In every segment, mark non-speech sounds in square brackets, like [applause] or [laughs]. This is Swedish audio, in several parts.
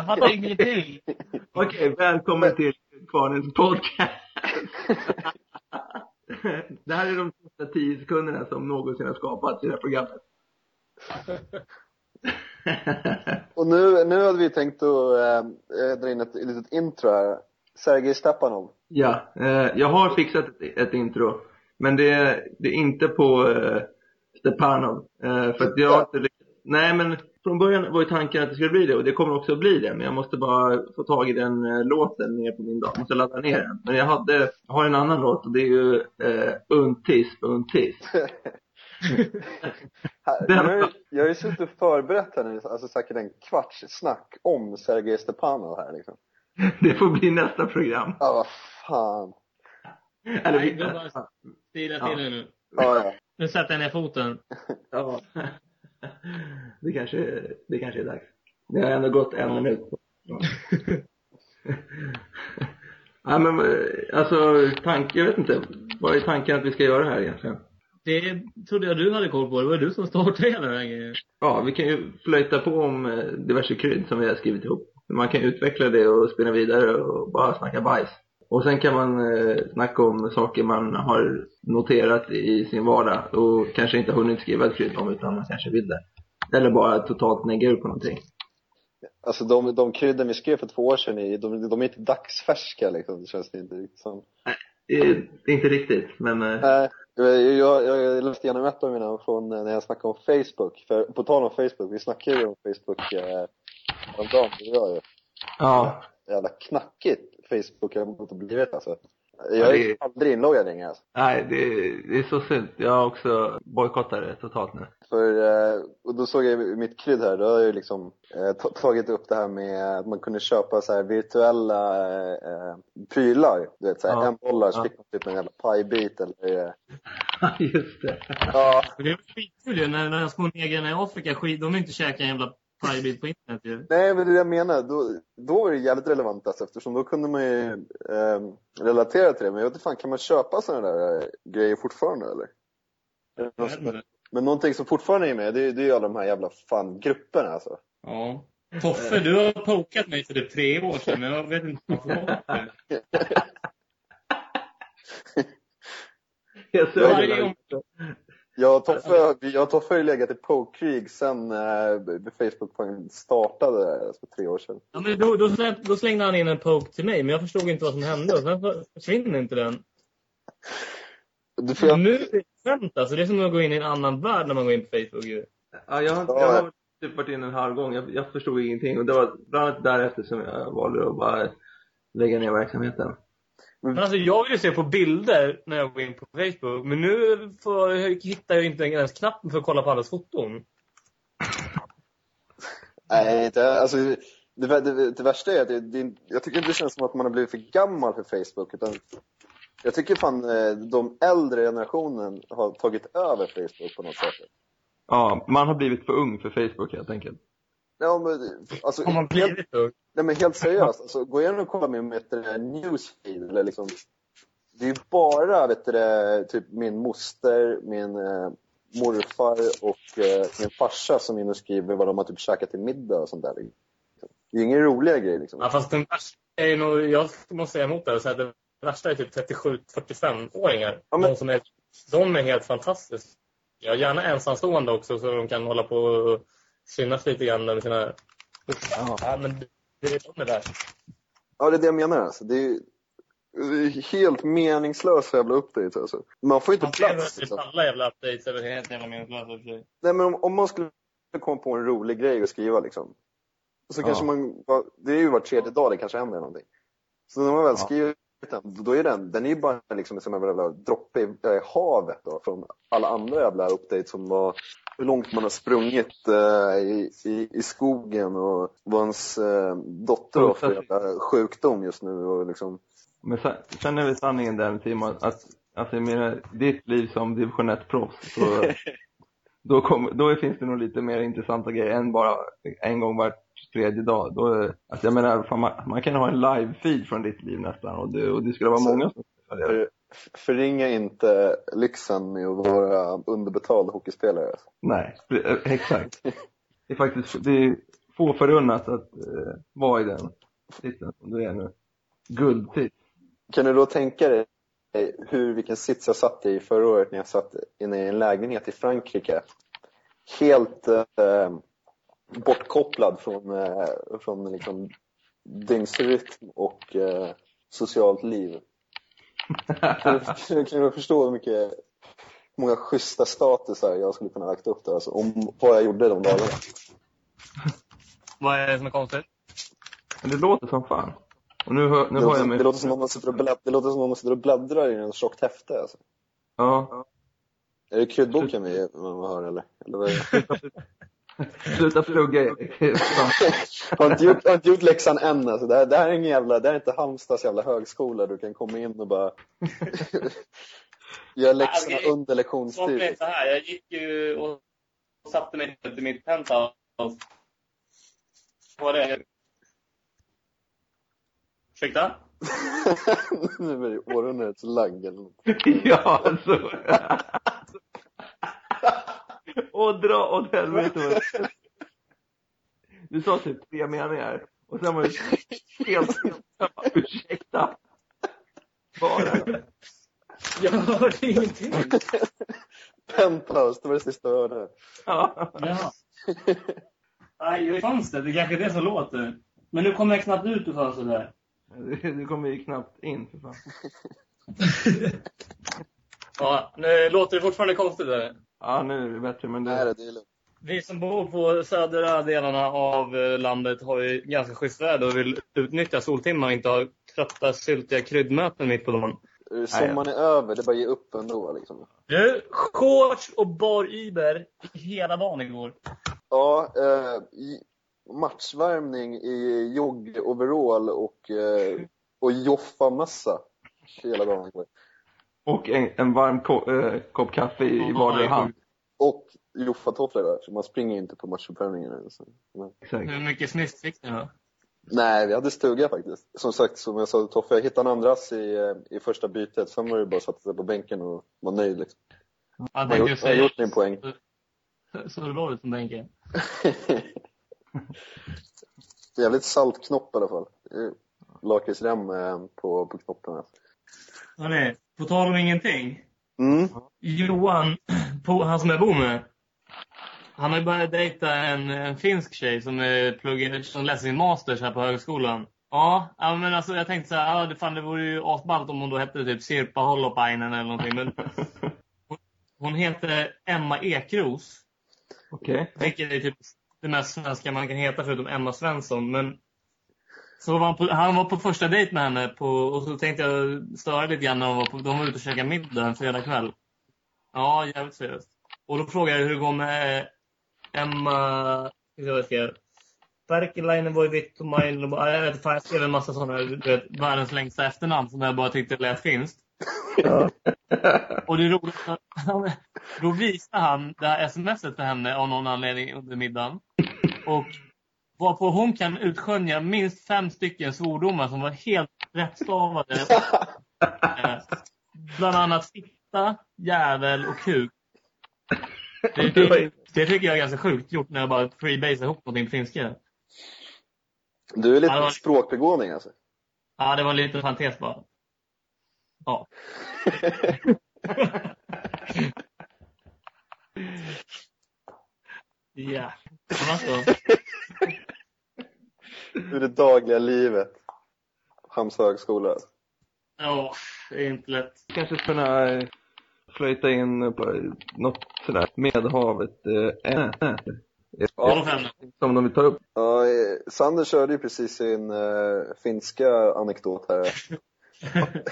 jag hade ingenting. Okej, välkommen till Kvarnens podcast. det här är de sista tio sekunderna som någonsin har skapats i det här programmet. Och nu, nu hade vi tänkt att äh, dra in ett litet intro här. Sergej Stepanov. ja, eh, jag har fixat ett, ett intro. Men det är, det är inte på eh, Stepanov. Eh, för att jag har inte lyckats- Nej men från början var ju tanken att det skulle bli det och det kommer också bli det. Men jag måste bara få tag i den eh, låten ner på min dator. Jag måste ladda ner den. Men jag hade, jag har en annan låt och det är ju eh, Untis på Untis. Här, [laughs] [laughs] Den- jag, har ju- jag har ju suttit och förberett här nu, alltså säkert en kvarts snack om Sergej Stepanov här liksom. [laughs] Det får bli nästa program. Ja, vad fan. Eller Nej, vi, stila till er nu. Ja, ja. Nu sätter jag ner foten. ja. [laughs] Det kanske, det kanske är dags. Det har ändå gått en minut. [laughs] Ja men eh, alltså, tank, jag vet inte. Vad är tanken att vi ska göra här egentligen? Det trodde jag du hade koll på. Det var du som startade hela den här grejen. Ja, vi kan ju flöjta på om eh, diverse krydd som vi har skrivit ihop. Man kan utveckla det och spinna vidare och bara snacka bajs. Och sen kan man eh, snacka om saker man har noterat i sin vardag och kanske inte hunnit skriva ett krydd om utan man kanske vill det. Eller bara totalt negga ur på någonting. Alltså de, de kryddor vi skrev för två år sedan, är- de, de är inte dagsfärska liksom. Det känns det inte riktigt som. Det är inte riktigt, men eh, Nej, jag, jag, läste igenom ett av mina från eh, när jag snackade om Facebook. För på tal om Facebook, vi snackade ju om Facebook eh, häromdagen, det gör ju. ja. Jävla knackigt Facebook har blivit alltså. Ja, Jag är aldrig inloggad längre alltså. Nej, det är, det är så synd. Jag har också bojkottat det totalt nu. För, eh, och då såg jag i mitt krydd här, då har jag ju liksom eh, ta- tagit upp det här med att man kunde köpa så här virtuella eh, prylar. Du vet såhär, Ja. en dollar så Ja. fick man typ en jävla pajbit eller eh, [laughs] Just det. Ja, det är skitkul ju när de små negrarna i Afrika skit, de vill inte käka en jävla pajbit på internet ju. nej men det är det jag menar. Då, då var det jävligt relevant alltså, eftersom då kunde man ju eh, relatera till det. Men jag vet inte fan, kan man köpa sådana där eh, grejer fortfarande eller? Det som- Men någonting som fortfarande är med, det, är- det är ju alla de här jävla fan grupperna alltså. Ja. Toffe, du har pokat mig för typ tre år sedan, men jag vet inte varför. [laughs] Jag Ja, såg Varje det. gång- Jag och Toffe, jag och Toffe har ju legat i pokekrig sen eh, Facebook startade där, alltså för tre år sedan. Ja, men då, då, släng, då slängde han in en poke till mig, men jag förstod inte vad som hände. Och sen så försvinner inte den. Du får Nu är det skämt alltså. Det är som att gå in i en annan värld när man går in på Facebook ju. Ja, jag, har- jag har typ varit inne en halv gång. Jag, jag förstod ingenting. Och det var bland annat därefter som jag valde att bara lägga ner verksamheten. Men alltså jag vill ju se på bilder när jag går in på Facebook. Men nu får, hittar jag inte ens knappen för att kolla på allas foton. nej, inte, alltså, det, det, det värsta är att det, det, jag tycker inte det känns som att man har blivit för gammal för Facebook. Utan jag tycker fan eh, de äldre generationen har tagit över Facebook på något sätt. Ja, man har blivit för ung för Facebook helt enkelt. Ja, men, alltså, Har man blivit ung? nej, men helt seriöst, alltså, gå igenom och kolla min vet du, newsfeed. Eller liksom, det är ju bara vet du, typ min moster, min eh, morfar och eh, min farsa som inne och skriver vad de har typ käkat till middag och sånt där. Det är ingen roliga grej liksom. Ja, fast den värsta är nog, jag måste säga emot det och säga att det värsta är typ 37-45-åringar. Ja, men- de, som är, de är helt fantastiska. Jag gärna ensamstående också så de kan hålla på och synas lite grann med sina... Ja, men det är de är där. Ja, det är det jag menar alltså. Det är, det är helt meningslösa jävla updates alltså. Man får inte Man ser plats. typ Liksom. alla jävla updates är väl helt jävla meningslösa för sig. Nej, men om, om man skulle komma på en rolig grej att skriva liksom. Så Ja. kanske man, det är ju var tredje dag det kanske händer någonting. Så när man väl Ja. skriver då är den, den är ju bara liksom som en jävla droppe i, i havet då, från alla andra jävla updates som var hur långt man har sprungit eh, i, i, i skogen och vad ens eh, dotter har för jävla sjukdom just nu och liksom. Men sen, sen är väl sanningen den Simon, att alltså jag menar, ditt liv som division 1-proffs, så [laughs] då, kom, då finns det nog lite mer intressanta grejer än bara en gång var tredje dag. Då, alltså jag menar, fan, man, man kan ha en live-feed från ditt liv nästan och det, och det skulle vara Så- många som. För, förringa inte lyxen med att vara underbetald hockeyspelare. Nej, pre- eh, exakt. Det är faktiskt, det är få förunnat att eh, vara i den sitsen som du är nu. Guldtid. Kan du då tänka dig hur, vilken sits jag satt i förra året när jag satt inne i en lägenhet i Frankrike? Helt eh, bortkopplad från, eh, från liksom dygnsrytm och eh, socialt liv. Kan [laughs] du, kan du förstå hur mycket många schyssta statusar jag skulle kunna ha lagt upp där, alltså, om vad jag gjorde de dagarna. Vad är det som är konstigt? Men det låter som fan. Och nu, hör, nu Det har jag låter, mig... det, låter som om man sitter och bläddrar, det låter som om man sitter och bläddrar i en tjockt häfte. Alltså. Ja. Är det kryddboken vi man hör eller? eller vad är det? Sluta plugga Erik. [laughs] Har, inte gjort, har inte gjort läxan än alltså. Det här, det här är ingen jävla, det här är inte Halmstads jävla högskola. Du kan komma in och bara [laughs] göra läxorna Okej. under lektionstid. så här, jag gick ju och satte mig i mitt penthouse. Var det? Ursäkta? [laughs] nu är det århundradets lagg eller något. [laughs] ja, alltså. [laughs] och dra åt helvete. Du sa typ tre meningar. Och sen var det helt, helt ursäkta. Bara. Jag hörde ingenting. Penthouse, det var det sista jag hörde. Ja. Ja. Nej, det fanns det. Det kanske är det som låter. Men nu kommer jag knappt ut ur fönstret där. [laughs] Du, kommer ju knappt in för fan. [laughs] Ja, nu låter det fortfarande konstigt där. Ja, nu är det bättre men Nej, det... det är lugnt. Vi som bor på södra delarna av eh, landet har ju ganska schysst väder och vill utnyttja soltimmar och inte ha trötta, syltiga kryddmöten mitt på dagen. Sommaren är över, det är bara ge upp ändå liksom. Du, shorts och bar Iber hela dagen igår. Ja, eh, matchvärmning i jogg-overall och, eh, och Joffa-mössa hela dagen. Och en, en varm ko, eh, kopp kaffe i, i vardera hand. Och Joffa-tofflor där, så man springer inte på matchuppvärmningen. Så. Hur mycket snyft fick ni då? Nej, vi hade stuga faktiskt. Som sagt, som jag sa till Toffe, jag hittade en andrass i, eh, i första bytet. Sen var det bara att sätta sig på bänken och vara nöjd liksom. Jag Jag har gjort, min poäng. så det var ut som bänken. [laughs] Jävligt salt knopp i alla fall. Lakritsrem eh, på, på knoppen. här. Hörrni, på tal om ingenting. Mm. Johan, [clears throat] på, han som jag bor med. Han har ju börjat dejta en, en finsk tjej som, är pluggar, som läser sin masters här på högskolan. Ja, men alltså jag tänkte så här, ja, det, fan, det vore ju asballt om hon då hette typ Sirpa Holopainen eller någonting. Men [laughs] hon, hon heter Emma Ekros. Okej. Vilket är typ det mest svenska man kan heta förutom Emma Svensson. Men så var han, på, han var på första dejt med henne på, och så tänkte jag störa lite grann när de var, på, de var ute och käkade middag en fredag kväll. Ja, jävligt seriöst. Och då frågade jag hur det går med Emma... Jag skrev. Perkelainen voi vittu mail... Ja, Jag vet fan, jag skrev en massa sådana, du vet, världens längsta efternamn som jag bara tyckte lät finskt. Och det att [laughs] då visade han det här smset för henne av någon anledning under middagen. Och varpå hon kan utskönja minst fem stycken svordomar som var helt rättstavade. [laughs] Eh, Bland annat fitta, jävel och kuk. Det, det, det tycker jag är ganska sjukt gjort när jag bara freebasar ihop någonting på finska. Du är lite Ja, var- språkbegåvning alltså. Ja, det var en liten parentes bara. Ja. [laughs] [laughs] Ja. Då? [laughs] Ur det dagliga livet. Halmstad högskola. Ja, det är inte lätt. Kanske kunna eh, flöjta in på något sådär Medelhavet äh. Vadå för ämne? Som de vill ta upp. Ja, eh, Sander körde ju precis sin eh, finska anekdot här. [laughs]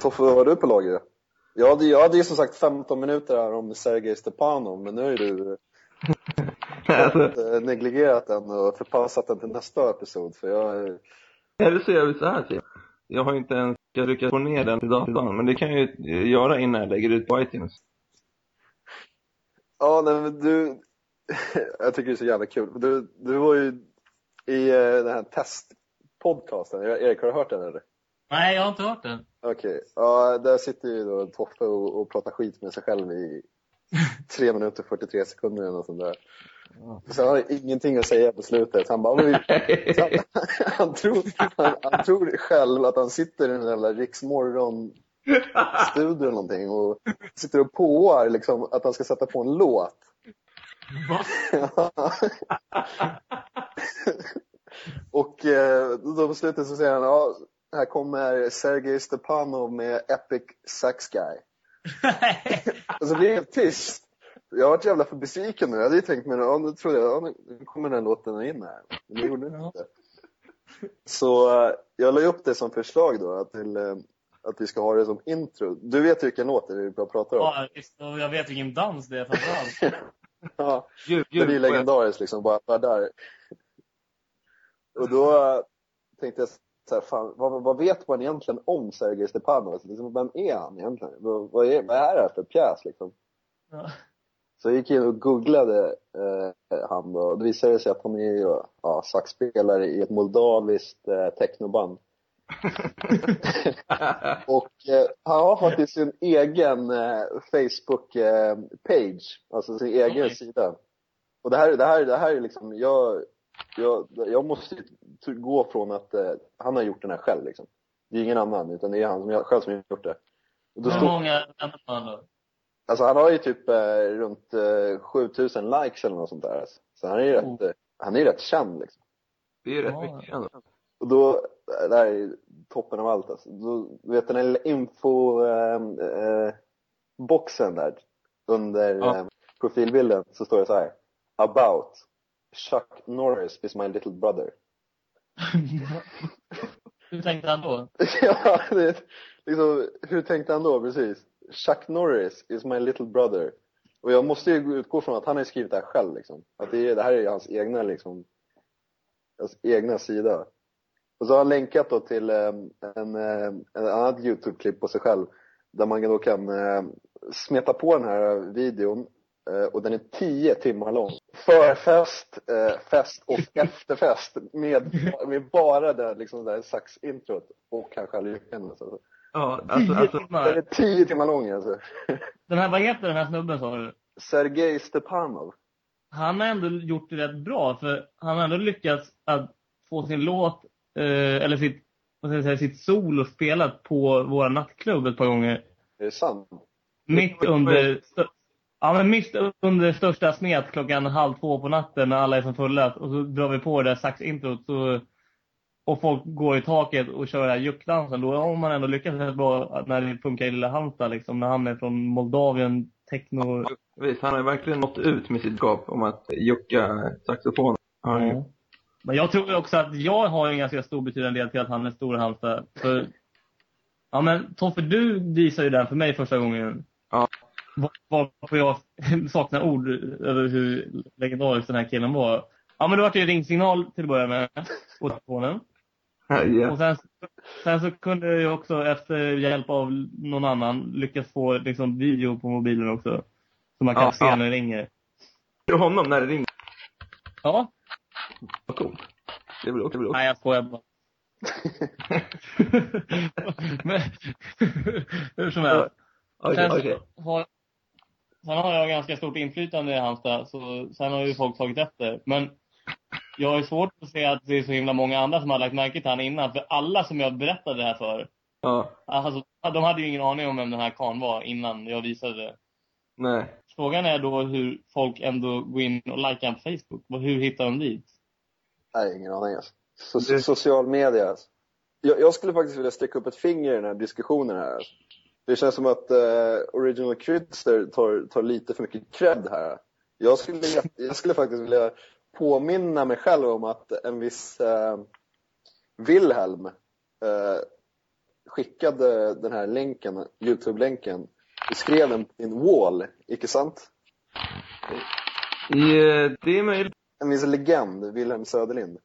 Toffe, vad har du på lager? Jag hade, jag hade ju som sagt 15 minuter här om Sergej Stepanov, men nu ju du alltså, eh, negligerat den och förpassat den till nästa episod. För jag, eller så gör vi så här Tim. Jag har inte ens jag lyckats få ner den idag, idag, men det kan jag ju göra innan jag lägger ut på iTunes. ja, nej, men du, [laughs] jag tycker det är så jävla kul. Du, du var ju i eh, den här testpodcasten. Erik, har du hört den eller? Nej, jag har inte hört den. Okej, ja, där sitter ju då Toffe och, och pratar skit med sig själv i 3 minuter och 43 sekunder eller något sånt där. Så han har ingenting att säga på slutet. Han bara, han, [laughs] han, tror, han, han tror själv att han sitter i den jävla Riksmorgon studio eller någonting och sitter och påar liksom att han ska sätta på en låt. Va? [laughs] och eh, då på slutet så säger han, ja, här kommer Sergej Stepanov med Epic Sax Guy. Och så blir det helt tyst. Jag har varit jävla för besviken nu. Jag hade ju tänkt mig, ja, nu trodde jag, ja, nu kommer den låten in här. Men det gjorde den inte. Så eh, jag la upp det som förslag då, att, till, eh, att vi ska ha det som intro. Du vet vilken låt det är vi pratar om? Ja, visst, och jag vet vilken dans det är framförallt. [laughs] Ja. Ljud, Det är legendariskt liksom, bara, bara där. Och då eh, tänkte jag så här, fan, vad, vad vet man egentligen om Sergej Stepanov? Liksom, vem är han egentligen? Vad, vad, är, vad är det här för pjäs liksom? Ja. Så jag gick in och googlade eh, han då, och det visade sig att han är ju, ja, saxspelare i ett moldaviskt eh, technoband. [laughs] Och eh, han har faktiskt sin egen eh, Facebook-page, alltså sin egen Oj. sida. Och det här, det här, det här är liksom, jag, jag, jag måste gå från att eh, han har gjort den här själv liksom. Det är ingen annan, utan det är han som, själv som har gjort det. Och då Hur står, många då? alltså han har ju typ eh, runt eh, 7000 likes eller något sånt där. Alltså. Så han är ju rätt, Oh. eh, han är ju rätt känd liksom. Det är ju rätt Ja. mycket ändå. Och då, det här är toppen av allt alltså. Då, du vet den här lilla info, eh, eh, boxen där under Ja. eh, profilbilden så står det så här. About Chuck Norris is my little brother. [laughs] Hur tänkte han då? [laughs] ja, det, är liksom, hur tänkte han då precis? Chuck Norris is my little brother. Och jag måste ju utgå från att han har skrivit det här själv liksom. Att det, är, det här är hans egna liksom, hans egna sida. Och så har han länkat då till eh, en, eh, en annat YouTube-klipp på sig själv. Där man då kan eh, smeta på den här videon. Eh, och den är 10 timmar lång. Förfest, eh, fest och efterfest. Med, med bara det liksom där sax-introt. Och kanske lyckan. Alltså. Ja, alltså, Tio alltså Den timmar. är 10 timmar lång alltså. Den här, vad heter den här snubben sa du? Sergej Stepanov. Han har ändå gjort det rätt bra, för han har ändå lyckats att få sin låt, eh, eller sitt, vad ska jag säga, sitt solo spelat på våra nattklubb ett par gånger. Är det sant? Mitt under, ja men mitt under största smet klockan halv två på natten när alla är som fulla. Och så drar vi på det där saxintrot så, och folk går i taket och kör den här juckdansen. Då har man ändå lyckats rätt bra när det funkar i lilla Halmstad liksom. När han är från Moldavien, techno. visst, han har verkligen nått ut med sitt skap om att jucka saxofon. Ju. Ja. Men jag tror också att jag har en ganska stor betydande del till att han är stor i Halmstad. För, ja men Toffe, du visade ju den för mig första gången. Ja. Var- Varför jag [laughs] saknar ord över hur legendarisk den här killen var. Ja men det var ju ringsignal till att börja med [laughs] på telefonen. Ja. Och sen, sen så kunde jag också efter hjälp av någon annan lyckas få liksom video på mobilen också. Så man kan Ja, se ja. när det ringer. Ser du honom när det ringer? Ja, Vad coolt. Det väl också, det väl också. Nej, jag skojar bara. [laughs] Men, hur som helst. Sen, okej. så har, sen har jag ganska stort inflytande i Halmstad, så sen har ju folk tagit efter. Men jag har svårt att se att det är så himla många andra som har lagt märke till han innan. För alla som jag berättade det här för, Ja, alltså, de hade ju ingen aning om vem den här karln var innan jag visade det. nej. Frågan är då hur folk ändå går in och likar på Facebook. Hur hittar de dit? Nej, ingen aning alltså. So Social media alltså. jag, jag skulle faktiskt vilja sticka upp ett finger i den här diskussionen här. Det känns som att eh, Original Crydster tar, tar lite för mycket cred här. Jag skulle, jag skulle faktiskt vilja påminna mig själv om att en viss eh, Wilhelm eh, skickade den här länken, Youtube-länken, och skrev den på din wall, icke sant? I, eh, det är möjligt. En viss legend, Wilhelm Söderlind.